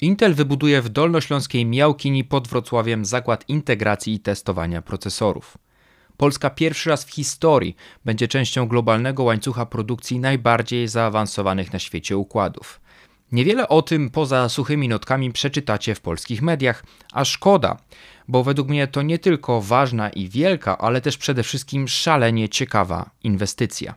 Intel wybuduje w dolnośląskiej Miałkini pod Wrocławiem zakład integracji i testowania procesorów. Polska pierwszy raz w historii będzie częścią globalnego łańcucha produkcji najbardziej zaawansowanych na świecie układów. Niewiele o tym poza suchymi notkami przeczytacie w polskich mediach, a szkoda, bo według mnie to nie tylko ważna i wielka, ale też przede wszystkim szalenie ciekawa inwestycja.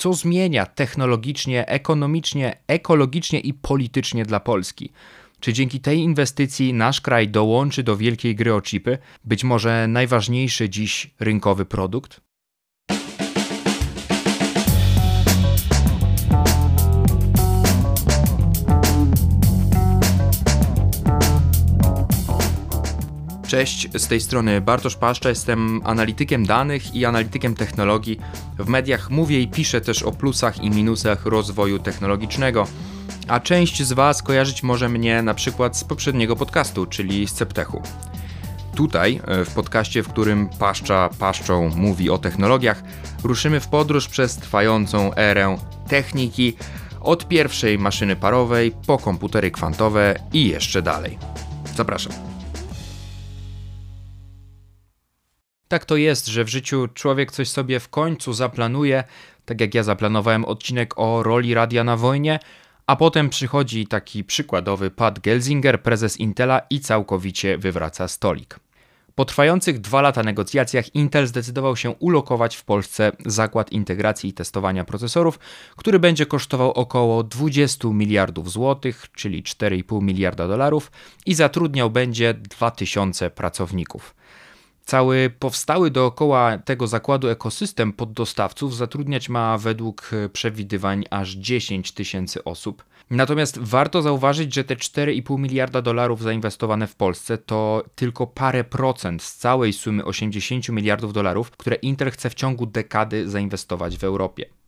Co zmienia technologicznie, ekonomicznie, ekologicznie i politycznie dla Polski? Czy dzięki tej inwestycji nasz kraj dołączy do wielkiej gry o chipy, być może najważniejszy dziś rynkowy produkt? Cześć, z tej strony Bartosz Paszcza, jestem analitykiem danych i analitykiem technologii. W mediach mówię i piszę też o plusach i minusach rozwoju technologicznego. A część z Was kojarzyć może mnie na przykład z poprzedniego podcastu, czyli z Ceptechu. Tutaj, e, w podcaście, w którym Paszcza Paszczą mówi o technologiach, ruszymy w podróż przez trwającą erę techniki, od pierwszej maszyny parowej po komputery kwantowe i jeszcze dalej. Zapraszam. Tak to jest, że w życiu człowiek coś sobie w końcu zaplanuje, tak jak ja zaplanowałem odcinek o roli radia na wojnie, a potem przychodzi taki przykładowy Pat Gelsinger, prezes Intela i całkowicie wywraca stolik. Po trwających dwa lata negocjacjach Intel zdecydował się ulokować w Polsce zakład integracji i testowania procesorów, który będzie kosztował około 20 miliardów złotych, czyli 4,5 miliarda dolarów i zatrudniał będzie 2000 pracowników. Cały powstały dookoła tego zakładu ekosystem poddostawców zatrudniać ma według przewidywań aż 10 tysięcy osób. Natomiast warto zauważyć, że te 4,5 miliarda dolarów zainwestowane w Polsce to tylko parę procent z całej sumy 80 miliardów dolarów, które Intel chce w ciągu dekady zainwestować w Europie.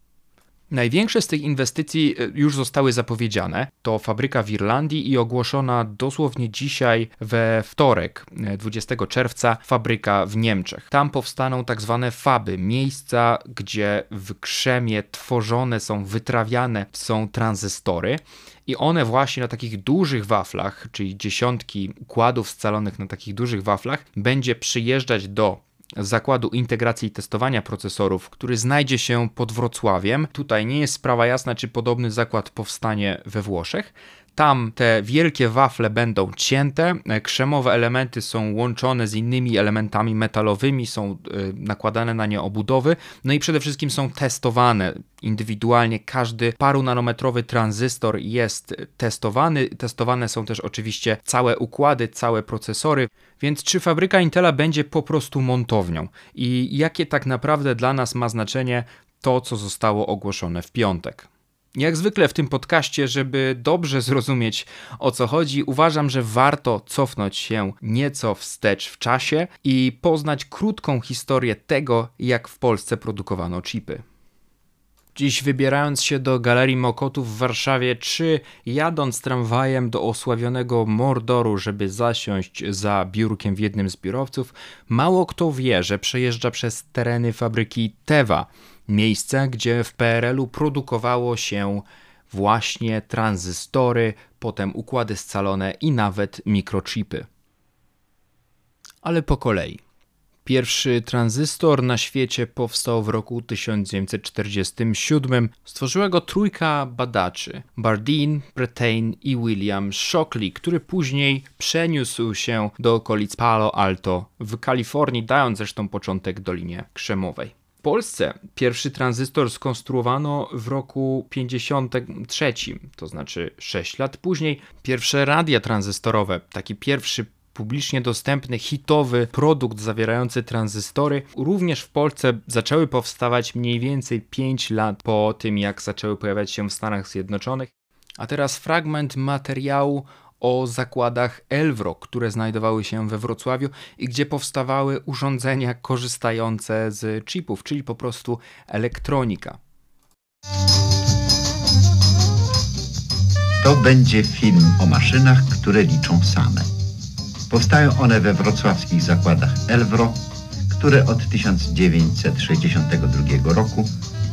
Największe z tych inwestycji e, już zostały zapowiedziane. To fabryka w Irlandii i ogłoszona dosłownie dzisiaj we wtorek, 20 e, czerwca, fabryka w Niemczech. Tam powstaną tak zwane faby, miejsca, gdzie w krzemie tworzone są, wytrawiane są tranzystory. I one właśnie na takich dużych waflach, czyli dziesiątki układów scalonych na takich dużych waflach, będzie przyjeżdżać do zakładu integracji i testowania procesorów, który znajdzie się pod Wrocławiem. Tutaj nie jest sprawa jasna, czy podobny zakład powstanie we Włoszech. Tam te wielkie wafle będą cięte, krzemowe elementy są łączone z innymi elementami metalowymi, są e, nakładane na nie obudowy, no i przede wszystkim są testowane indywidualnie. Każdy parunanometrowy tranzystor jest testowany. Testowane są też oczywiście całe układy, całe procesory. Więc czy fabryka Intela będzie po prostu montownią i jakie tak naprawdę dla nas ma znaczenie to, co zostało ogłoszone w piątek? Jak zwykle w tym podcaście, żeby dobrze zrozumieć o co chodzi, uważam, że warto cofnąć się nieco wstecz w czasie i poznać krótką historię tego, jak w Polsce produkowano chipy. Dziś wybierając się do Galerii Mokotów w Warszawie, czy jadąc tramwajem do osławionego Mordoru, żeby zasiąść za biurkiem w jednym z biurowców, mało kto wie, że przejeżdża przez tereny fabryki Teva, miejsca, gdzie w PRL-u produkowało się właśnie tranzystory, potem układy scalone i nawet mikrochipy. Ale po kolei. Pierwszy tranzystor na świecie powstał w roku 1947. Stworzyła go trójka badaczy: Bardeen, Brettain i William Shockley, który później przeniósł się do okolic Palo Alto w Kalifornii, dając zresztą początek Dolinie Krzemowej. W Polsce pierwszy tranzystor skonstruowano w roku 53, to znaczy 6 lat później. Pierwsze radia tranzystorowe, taki pierwszy publicznie dostępny, hitowy produkt zawierający tranzystory, również w Polsce zaczęły powstawać mniej więcej 5 lat po tym, jak zaczęły pojawiać się w Stanach Zjednoczonych. A teraz fragment materiału o zakładach Elwro, które znajdowały się we Wrocławiu i gdzie powstawały urządzenia korzystające z chipów, czyli po prostu elektronika. To będzie film o maszynach, które liczą same. Powstają one we wrocławskich zakładach Elwro, które od 1962 roku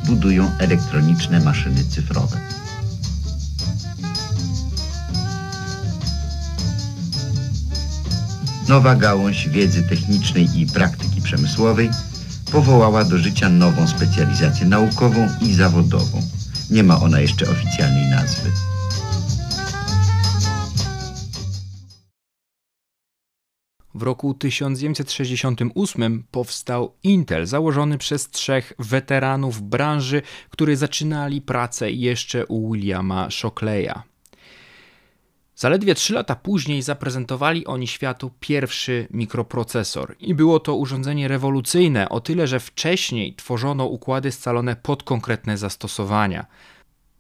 budują elektroniczne maszyny cyfrowe. Nowa gałąź wiedzy technicznej i praktyki przemysłowej powołała do życia nową specjalizację naukową i zawodową. Nie ma ona jeszcze oficjalnej nazwy. W roku 1968 powstał Intel, założony przez trzech weteranów branży, którzy zaczynali pracę jeszcze u Williama Shockleya. Zaledwie trzy lata później zaprezentowali oni światu pierwszy mikroprocesor i było to urządzenie rewolucyjne o tyle, że wcześniej tworzono układy scalone pod konkretne zastosowania.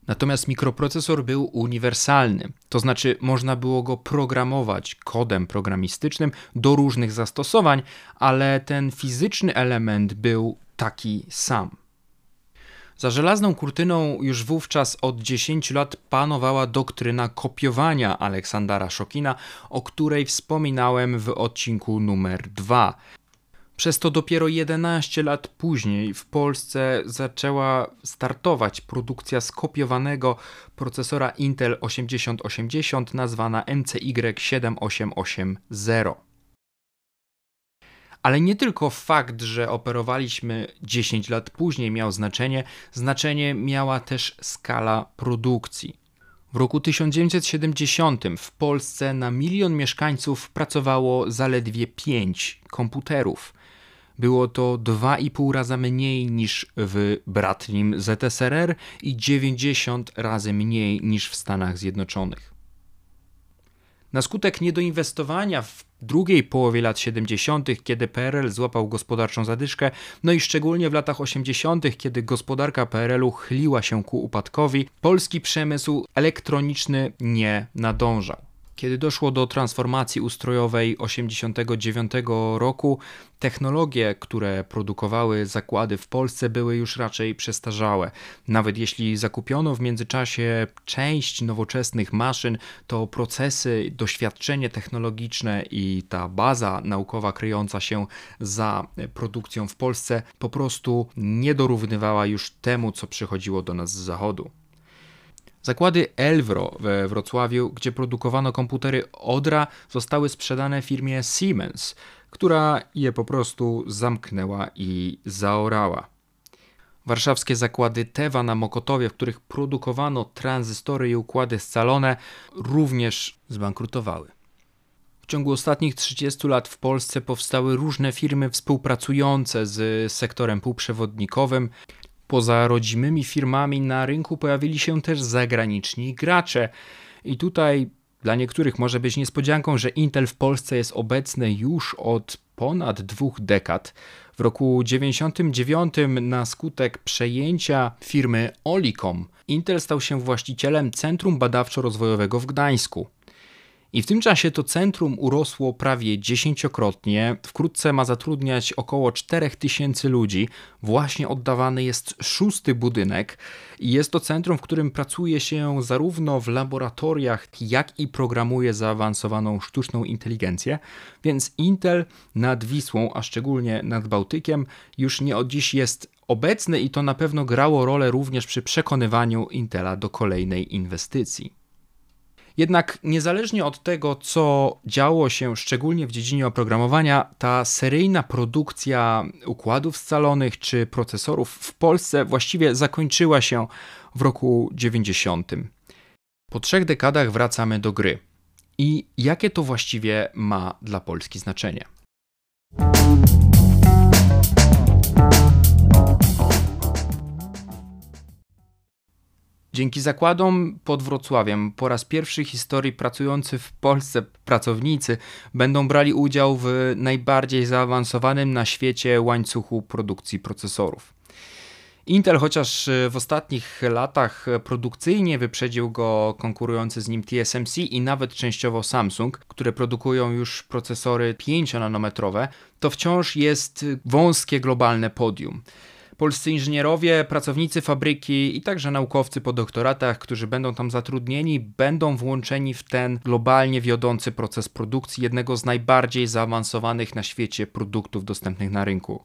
Natomiast mikroprocesor był uniwersalny, to znaczy można było go programować kodem programistycznym do różnych zastosowań, ale ten fizyczny element był taki sam. Za żelazną kurtyną już wówczas od 10 lat panowała doktryna kopiowania Aleksandra Szokina, o której wspominałem w odcinku numer 2. Przez to dopiero 11 lat później w Polsce zaczęła startować produkcja skopiowanego procesora Intel 8080 nazwana MCY 7880. Ale nie tylko fakt, że operowaliśmy 10 lat później miał znaczenie, znaczenie miała też skala produkcji. W roku 1970 w Polsce na milion mieszkańców pracowało zaledwie 5 komputerów. Było to 2,5 razy mniej niż w bratnim ZSRR i 90 razy mniej niż w Stanach Zjednoczonych. Na skutek niedoinwestowania w drugiej połowie lat 70., kiedy PRL złapał gospodarczą zadyszkę, no i szczególnie w latach 80., kiedy gospodarka PRL-u chyliła się ku upadkowi, polski przemysł elektroniczny nie nadążał. Kiedy doszło do transformacji ustrojowej 1989 roku, technologie, które produkowały zakłady w Polsce, były już raczej przestarzałe. Nawet jeśli zakupiono w międzyczasie część nowoczesnych maszyn, to procesy, doświadczenie technologiczne i ta baza naukowa kryjąca się za produkcją w Polsce po prostu nie dorównywała już temu, co przychodziło do nas z zachodu. Zakłady Elvro we Wrocławiu, gdzie produkowano komputery Odra, zostały sprzedane firmie Siemens, która je po prostu zamknęła i zaorała. Warszawskie zakłady Tewa na Mokotowie, w których produkowano tranzystory i układy scalone, również zbankrutowały. W ciągu ostatnich 30 lat w Polsce powstały różne firmy współpracujące z sektorem półprzewodnikowym, Poza rodzimymi firmami na rynku pojawili się też zagraniczni gracze. I tutaj dla niektórych może być niespodzianką, że Intel w Polsce jest obecny już od ponad dwóch dekad. W roku 1999 na skutek przejęcia firmy Olicom Intel stał się właścicielem Centrum Badawczo-Rozwojowego w Gdańsku. I w tym czasie to centrum urosło prawie dziesięciokrotnie. Wkrótce ma zatrudniać około 4000 ludzi. Właśnie oddawany jest szósty budynek. I jest to centrum, w którym pracuje się zarówno w laboratoriach, jak i programuje zaawansowaną sztuczną inteligencję. Więc Intel nad Wisłą, a szczególnie nad Bałtykiem, już nie od dziś jest obecny i to na pewno grało rolę również przy przekonywaniu Intela do kolejnej inwestycji. Jednak niezależnie od tego, co działo się szczególnie w dziedzinie oprogramowania, ta seryjna produkcja układów scalonych czy procesorów w Polsce właściwie zakończyła się w roku 90. Po trzech dekadach wracamy do gry. I jakie to właściwie ma dla Polski znaczenie? Dzięki zakładom pod Wrocławiem po raz pierwszy w historii pracujący w Polsce pracownicy będą brali udział w najbardziej zaawansowanym na świecie łańcuchu produkcji procesorów. Intel, chociaż w ostatnich latach produkcyjnie wyprzedził go konkurujący z nim TSMC i nawet częściowo Samsung, które produkują już procesory 5-nanometrowe, to wciąż jest wąskie globalne podium polscy inżynierowie, pracownicy fabryki i także naukowcy po doktoratach, którzy będą tam zatrudnieni, będą włączeni w ten globalnie wiodący proces produkcji jednego z najbardziej zaawansowanych na świecie produktów dostępnych na rynku.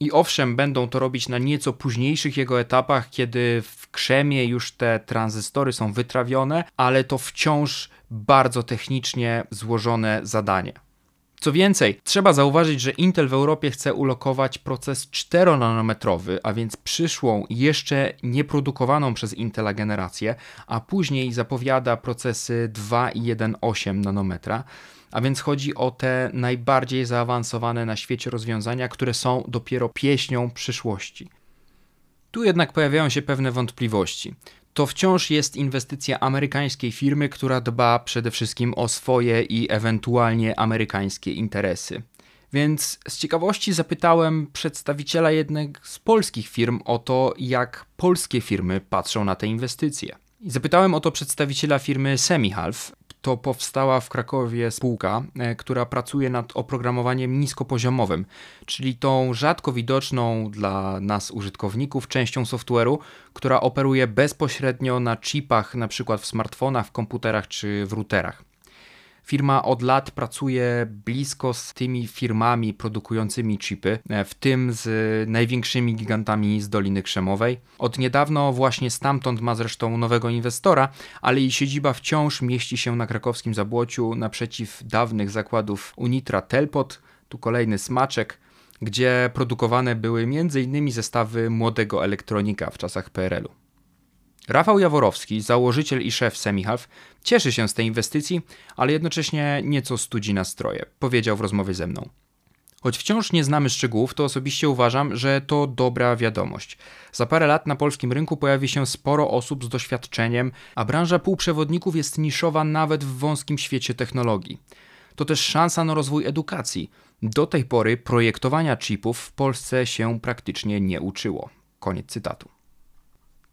I owszem, będą to robić na nieco późniejszych jego etapach, kiedy w krzemie już te tranzystory są wytrawione, ale to wciąż bardzo technicznie złożone zadanie. Co więcej, trzeba zauważyć, że Intel w Europie chce ulokować proces 4-nanometrowy, a więc przyszłą, jeszcze nieprodukowaną przez Intela generację, a później zapowiada procesy 2 i 1,8 nanometra. A więc chodzi o te najbardziej zaawansowane na świecie rozwiązania, które są dopiero pieśnią przyszłości. Tu jednak pojawiają się pewne wątpliwości to wciąż jest inwestycja amerykańskiej firmy, która dba przede wszystkim o swoje i ewentualnie amerykańskie interesy. Więc z ciekawości zapytałem przedstawiciela jednej z polskich firm o to, jak polskie firmy patrzą na te inwestycje. Zapytałem o to przedstawiciela firmy Semihalf, to powstała w Krakowie spółka, e, która pracuje nad oprogramowaniem niskopoziomowym, czyli tą rzadko widoczną dla nas użytkowników częścią software'u, która operuje bezpośrednio na chipach, na przykład w smartfonach, w komputerach czy w routerach. Firma od lat pracuje blisko z tymi firmami produkującymi chipy, e, w tym z największymi gigantami z Doliny Krzemowej. Od niedawno właśnie stamtąd ma zresztą nowego inwestora, ale jej siedziba wciąż mieści się na krakowskim Zabłociu naprzeciw dawnych zakładów Unitra Telpot, tu kolejny smaczek, gdzie produkowane były m.in. zestawy młodego elektronika w czasach PRL-u. Rafał Jaworowski, założyciel i szef Semihalf, cieszy się z tej inwestycji, ale jednocześnie nieco studzi nastroje, powiedział w rozmowie ze mną. Choć wciąż nie znamy szczegółów, to osobiście uważam, że to dobra wiadomość. Za parę lat na polskim rynku pojawi się sporo osób z doświadczeniem, a branża półprzewodników jest niszowa nawet w wąskim świecie technologii. To też szansa na rozwój edukacji. Do tej pory projektowania chipów w Polsce się praktycznie nie uczyło. Koniec cytatu.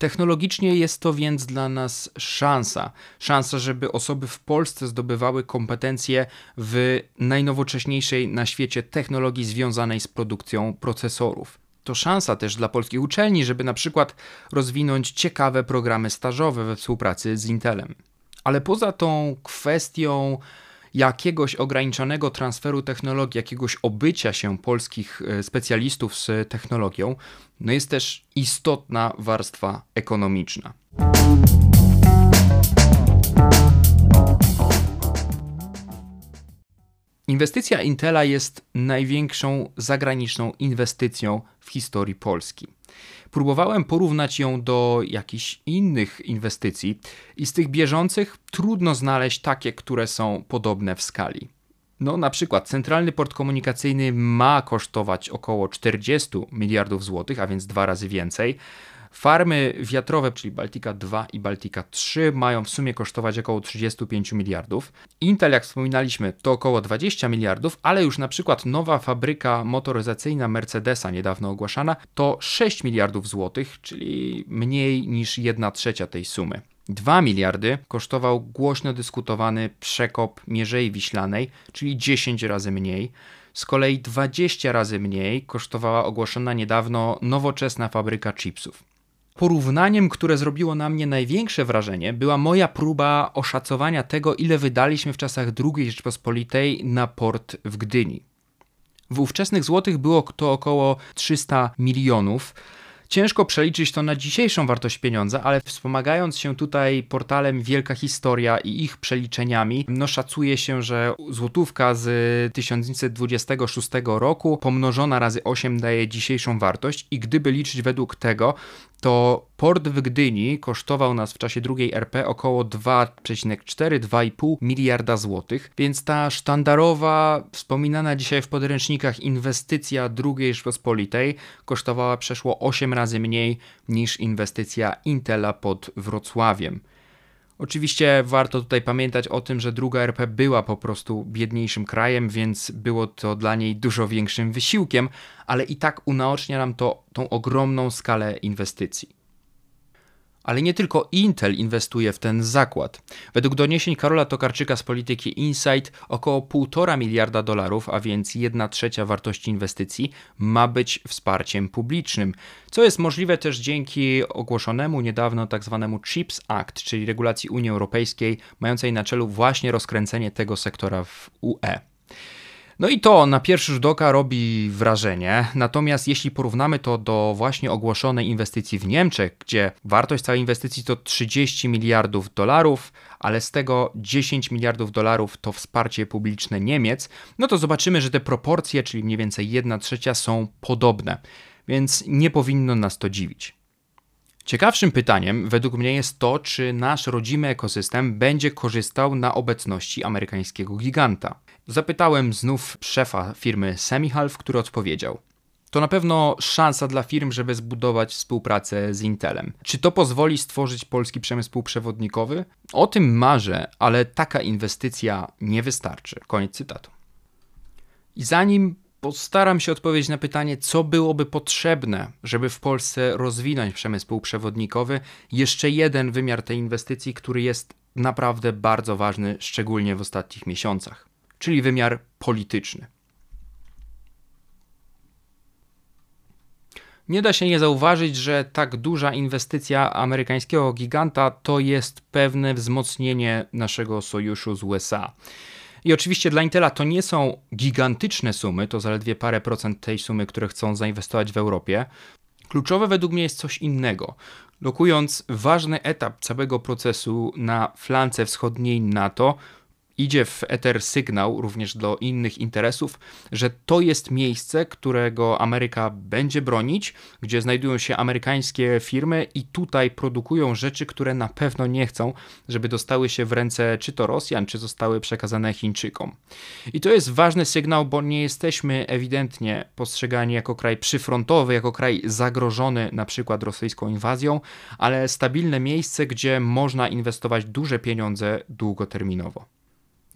Technologicznie jest to więc dla nas szansa. Szansa, żeby osoby w Polsce zdobywały kompetencje w najnowocześniejszej na świecie technologii związanej z produkcją procesorów. To szansa też dla polskich uczelni, żeby na przykład rozwinąć ciekawe programy stażowe we współpracy z Intelem. Ale poza tą kwestią jakiegoś ograniczonego transferu technologii, jakiegoś obycia się polskich e, specjalistów z technologią, no jest też istotna warstwa ekonomiczna. Inwestycja Intela jest największą zagraniczną inwestycją w historii Polski. Próbowałem porównać ją do jakichś innych inwestycji i z tych bieżących trudno znaleźć takie, które są podobne w skali. No, na przykład centralny port komunikacyjny ma kosztować około 40 miliardów złotych, a więc dwa razy więcej. Farmy wiatrowe, czyli Baltica 2 i Baltica 3, mają w sumie kosztować około 35 miliardów. Intel, jak wspominaliśmy, to około 20 miliardów, ale już na przykład nowa fabryka motoryzacyjna Mercedesa, niedawno ogłaszana, to 6 miliardów złotych, czyli mniej niż 1 trzecia tej sumy. 2 miliardy kosztował głośno dyskutowany przekop Mierzei Wiślanej, czyli 10 razy mniej. Z kolei 20 razy mniej kosztowała ogłoszona niedawno nowoczesna fabryka chipsów. Porównaniem, które zrobiło na mnie największe wrażenie, była moja próba oszacowania tego, ile wydaliśmy w czasach II Rzeczpospolitej na port w Gdyni. W ówczesnych złotych było to około 300 milionów, Ciężko przeliczyć to na dzisiejszą wartość pieniądza, ale wspomagając się tutaj portalem Wielka Historia i ich przeliczeniami, no szacuje się, że złotówka z 1926 roku pomnożona razy 8 daje dzisiejszą wartość i gdyby liczyć według tego, to port w Gdyni kosztował nas w czasie drugiej RP około 2,4-2,5 miliarda złotych, więc ta sztandarowa, wspominana dzisiaj w podręcznikach inwestycja II Rzeczpospolitej kosztowała przeszło 8 razy mniej niż inwestycja Intela pod Wrocławiem. Oczywiście warto tutaj pamiętać o tym, że druga RP była po prostu biedniejszym krajem, więc było to dla niej dużo większym wysiłkiem, ale i tak unaocznia nam to tą ogromną skalę inwestycji. Ale nie tylko Intel inwestuje w ten zakład. Według doniesień Karola Tokarczyka z polityki Insight około 1,5 miliarda dolarów, a więc 1 trzecia wartości inwestycji, ma być wsparciem publicznym, co jest możliwe też dzięki ogłoszonemu niedawno tzw. Tak CHIPS Act, czyli regulacji Unii Europejskiej, mającej na celu właśnie rozkręcenie tego sektora w UE. No i to na pierwszy rzut oka robi wrażenie, natomiast jeśli porównamy to do właśnie ogłoszonej inwestycji w Niemczech, gdzie wartość całej inwestycji to 30 miliardów dolarów, ale z tego 10 miliardów dolarów to wsparcie publiczne Niemiec, no to zobaczymy, że te proporcje, czyli mniej więcej 1 trzecia są podobne, więc nie powinno nas to dziwić. Ciekawszym pytaniem według mnie jest to, czy nasz rodzimy ekosystem będzie korzystał na obecności amerykańskiego giganta. Zapytałem znów szefa firmy Semihalf, który odpowiedział: to na pewno szansa dla firm, żeby zbudować współpracę z Intelem. Czy to pozwoli stworzyć polski przemysł półprzewodnikowy? O tym marzę, ale taka inwestycja nie wystarczy. Koniec cytatu. I zanim postaram się odpowiedzieć na pytanie, co byłoby potrzebne, żeby w Polsce rozwinąć przemysł półprzewodnikowy, jeszcze jeden wymiar tej inwestycji, który jest naprawdę bardzo ważny, szczególnie w ostatnich miesiącach, czyli wymiar polityczny. Nie da się nie zauważyć, że tak duża inwestycja amerykańskiego giganta to jest pewne wzmocnienie naszego sojuszu z USA. I oczywiście dla Intela to nie są gigantyczne sumy, to zaledwie parę procent tej sumy, które chcą zainwestować w Europie. Kluczowe według mnie jest coś innego. Lokując ważny etap całego procesu na flance wschodniej NATO, idzie w eter sygnał również do innych interesów, że to jest miejsce, którego Ameryka będzie bronić, gdzie znajdują się amerykańskie firmy i tutaj produkują rzeczy, które na pewno nie chcą, żeby dostały się w ręce czy to Rosjan, czy zostały przekazane Chińczykom. I to jest ważny sygnał, bo nie jesteśmy ewidentnie postrzegani jako kraj przyfrontowy, jako kraj zagrożony na przykład rosyjską inwazją, ale stabilne miejsce, gdzie można inwestować duże pieniądze długoterminowo.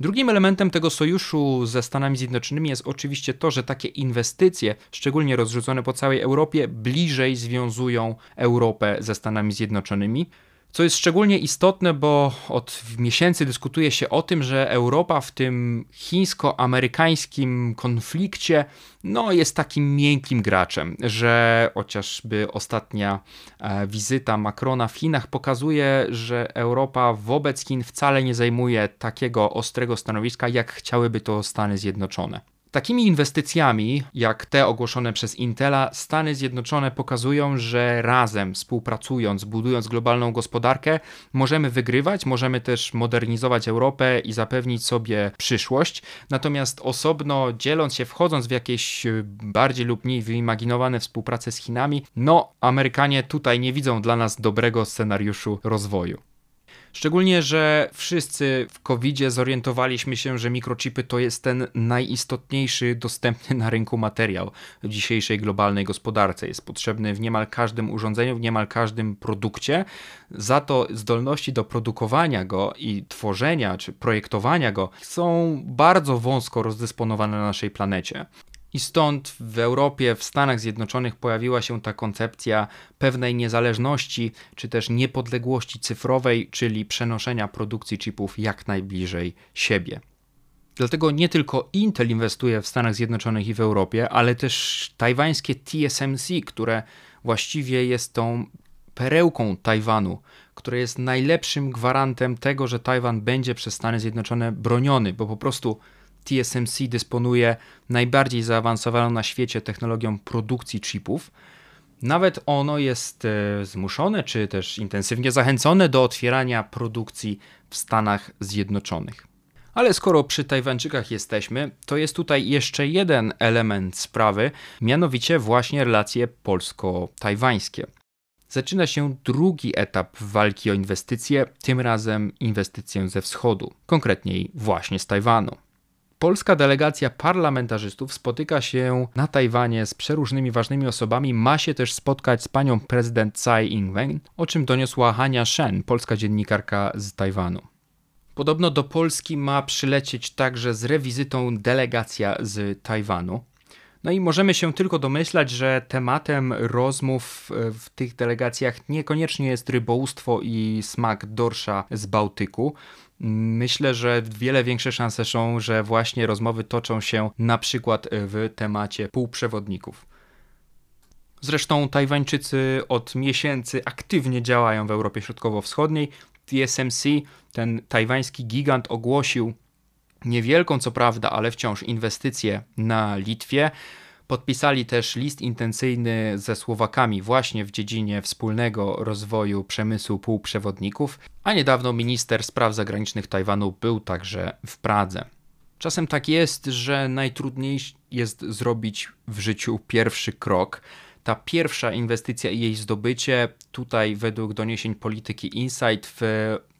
Drugim elementem tego sojuszu ze Stanami Zjednoczonymi jest oczywiście to, że takie inwestycje, szczególnie rozrzucone po całej Europie, bliżej związują Europę ze Stanami Zjednoczonymi. Co jest szczególnie istotne, bo od miesięcy dyskutuje się o tym, że Europa w tym chińsko-amerykańskim konflikcie no, jest takim miękkim graczem, że chociażby ostatnia e, wizyta Macrona w Chinach pokazuje, że Europa wobec Chin wcale nie zajmuje takiego ostrego stanowiska, jak chciałyby to Stany Zjednoczone. Takimi inwestycjami, jak te ogłoszone przez Intela, Stany Zjednoczone pokazują, że razem, współpracując, budując globalną gospodarkę, możemy wygrywać, możemy też modernizować Europę i zapewnić sobie przyszłość. Natomiast osobno, dzieląc się, wchodząc w jakieś bardziej lub mniej wyimaginowane współprace z Chinami, no, Amerykanie tutaj nie widzą dla nas dobrego scenariuszu rozwoju. Szczególnie, że wszyscy w covid zorientowaliśmy się, że mikrochipy to jest ten najistotniejszy dostępny na rynku materiał w dzisiejszej globalnej gospodarce. Jest potrzebny w niemal każdym urządzeniu, w niemal każdym produkcie. Za to zdolności do produkowania go i tworzenia czy projektowania go są bardzo wąsko rozdysponowane na naszej planecie. I stąd w Europie, w Stanach Zjednoczonych pojawiła się ta koncepcja pewnej niezależności, czy też niepodległości cyfrowej, czyli przenoszenia produkcji chipów jak najbliżej siebie. Dlatego nie tylko Intel inwestuje w Stanach Zjednoczonych i w Europie, ale też tajwańskie TSMC, które właściwie jest tą perełką Tajwanu, które jest najlepszym gwarantem tego, że Tajwan będzie przez Stany Zjednoczone broniony, bo po prostu TSMC dysponuje najbardziej zaawansowaną na świecie technologią produkcji chipów. Nawet ono jest e, zmuszone, czy też intensywnie zachęcone do otwierania produkcji w Stanach Zjednoczonych. Ale skoro przy Tajwańczykach jesteśmy, to jest tutaj jeszcze jeden element sprawy, mianowicie właśnie relacje polsko-tajwańskie. Zaczyna się drugi etap walki o inwestycje, tym razem inwestycję ze wschodu, konkretniej właśnie z Tajwanu. Polska delegacja parlamentarzystów spotyka się na Tajwanie z przeróżnymi ważnymi osobami. Ma się też spotkać z panią prezydent Tsai Ing-wen, o czym doniosła Hania Shen, polska dziennikarka z Tajwanu. Podobno do Polski ma przylecieć także z rewizytą delegacja z Tajwanu. No i możemy się tylko domyślać, że tematem rozmów w tych delegacjach niekoniecznie jest rybołówstwo i smak dorsza z Bałtyku. Myślę, że wiele większe szanse są, że właśnie rozmowy toczą się na przykład w temacie półprzewodników. Zresztą Tajwańczycy od miesięcy aktywnie działają w Europie Środkowo-Wschodniej. TSMC, ten tajwański gigant, ogłosił niewielką co prawda, ale wciąż inwestycję na Litwie. Podpisali też list intencyjny ze Słowakami właśnie w dziedzinie wspólnego rozwoju przemysłu półprzewodników, a niedawno minister spraw zagranicznych Tajwanu był także w Pradze. Czasem tak jest, że najtrudniejsze jest zrobić w życiu pierwszy krok. Ta pierwsza inwestycja i jej zdobycie, tutaj według doniesień polityki Insight w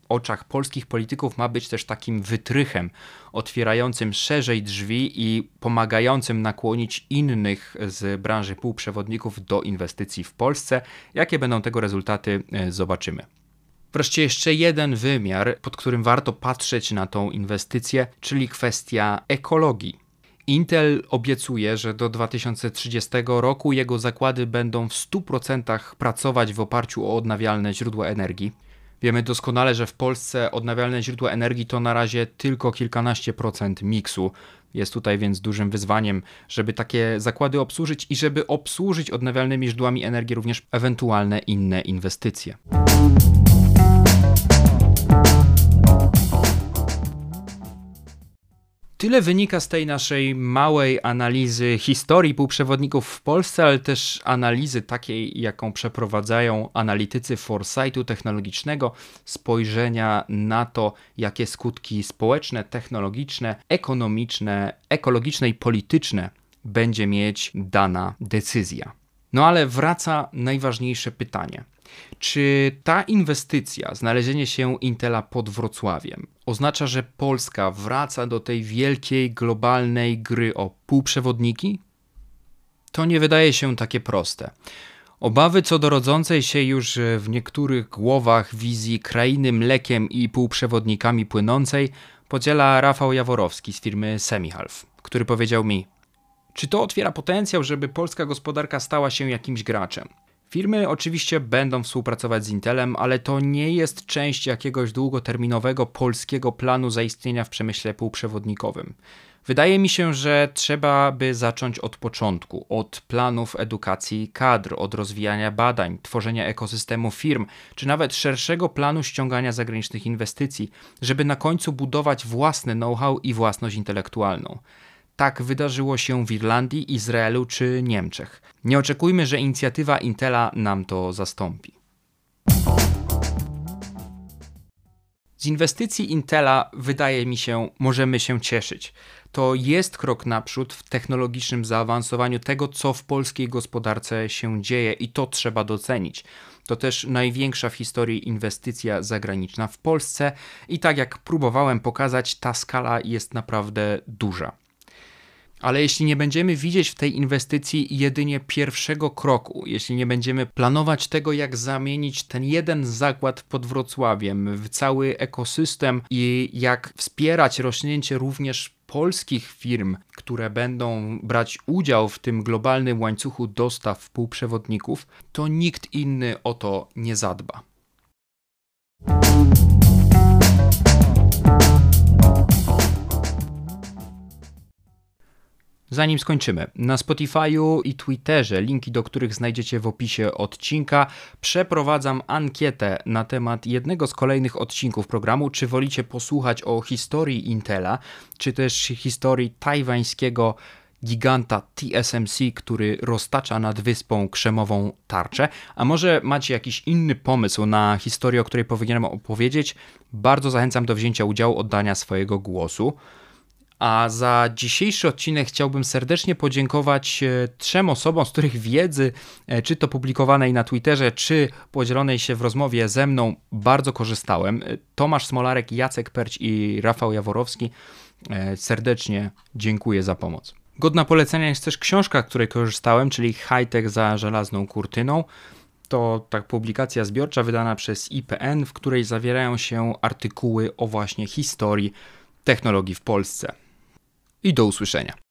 oczach polskich polityków ma być też takim wytrychem, otwierającym szerzej drzwi i pomagającym nakłonić innych z branży półprzewodników do inwestycji w Polsce. Jakie będą tego rezultaty, e, zobaczymy. Wreszcie jeszcze jeden wymiar, pod którym warto patrzeć na tą inwestycję, czyli kwestia ekologii. Intel obiecuje, że do 2030 roku jego zakłady będą w 100% pracować w oparciu o odnawialne źródła energii. Wiemy doskonale, że w Polsce odnawialne źródła energii to na razie tylko kilkanaście procent miksu. Jest tutaj więc dużym wyzwaniem, żeby takie zakłady obsłużyć i żeby obsłużyć odnawialnymi źródłami energii również ewentualne inne inwestycje. Tyle wynika z tej naszej małej analizy historii półprzewodników w Polsce, ale też analizy takiej, jaką przeprowadzają analitycy Foresightu technologicznego, spojrzenia na to, jakie skutki społeczne, technologiczne, ekonomiczne, ekologiczne i polityczne będzie mieć dana decyzja. No ale wraca najważniejsze pytanie. Czy ta inwestycja, znalezienie się Intela pod Wrocławiem, oznacza, że Polska wraca do tej wielkiej globalnej gry o półprzewodniki? To nie wydaje się takie proste. Obawy co do rodzącej się już w niektórych głowach wizji krainy mlekiem i półprzewodnikami płynącej podziela Rafał Jaworowski z firmy Semihalf, który powiedział mi: Czy to otwiera potencjał, żeby polska gospodarka stała się jakimś graczem? Firmy oczywiście będą współpracować z Intelem, ale to nie jest część jakiegoś długoterminowego polskiego planu zaistnienia w przemyśle półprzewodnikowym. Wydaje mi się, że trzeba by zacząć od początku, od planów edukacji kadr, od rozwijania badań, tworzenia ekosystemu firm, czy nawet szerszego planu ściągania zagranicznych inwestycji, żeby na końcu budować własny know-how i własność intelektualną. Tak wydarzyło się w Irlandii, Izraelu czy Niemczech. Nie oczekujmy, że inicjatywa Intela nam to zastąpi. Z inwestycji Intela, wydaje mi się, możemy się cieszyć. To jest krok naprzód w technologicznym zaawansowaniu tego, co w polskiej gospodarce się dzieje, i to trzeba docenić. To też największa w historii inwestycja zagraniczna w Polsce, i tak jak próbowałem pokazać, ta skala jest naprawdę duża. Ale jeśli nie będziemy widzieć w tej inwestycji jedynie pierwszego kroku, jeśli nie będziemy planować tego, jak zamienić ten jeden zakład pod Wrocławiem w cały ekosystem i jak wspierać rośnięcie również polskich firm, które będą brać udział w tym globalnym łańcuchu dostaw półprzewodników, to nikt inny o to nie zadba. Zanim skończymy, na Spotify'u i Twitterze, linki do których znajdziecie w opisie odcinka, przeprowadzam ankietę na temat jednego z kolejnych odcinków programu. Czy wolicie posłuchać o historii Intela, czy też historii tajwańskiego giganta TSMC, który roztacza nad wyspą krzemową tarczę. A może macie jakiś inny pomysł na historię, o której powinienem opowiedzieć? Bardzo zachęcam do wzięcia udziału, oddania swojego głosu. A za dzisiejszy odcinek chciałbym serdecznie podziękować e, trzem osobom, z których wiedzy, e, czy to publikowanej na Twitterze, czy podzielonej się w rozmowie ze mną, bardzo korzystałem. E, Tomasz Smolarek, Jacek Perć i Rafał Jaworowski. Serdecznie dziękuję za pomoc. Godna polecenia jest też książka, której korzystałem, czyli Hightech za żelazną kurtyną. To tak publikacja zbiorcza wydana przez IPN, w której zawierają się artykuły o właśnie historii technologii w Polsce i do usłyszenia.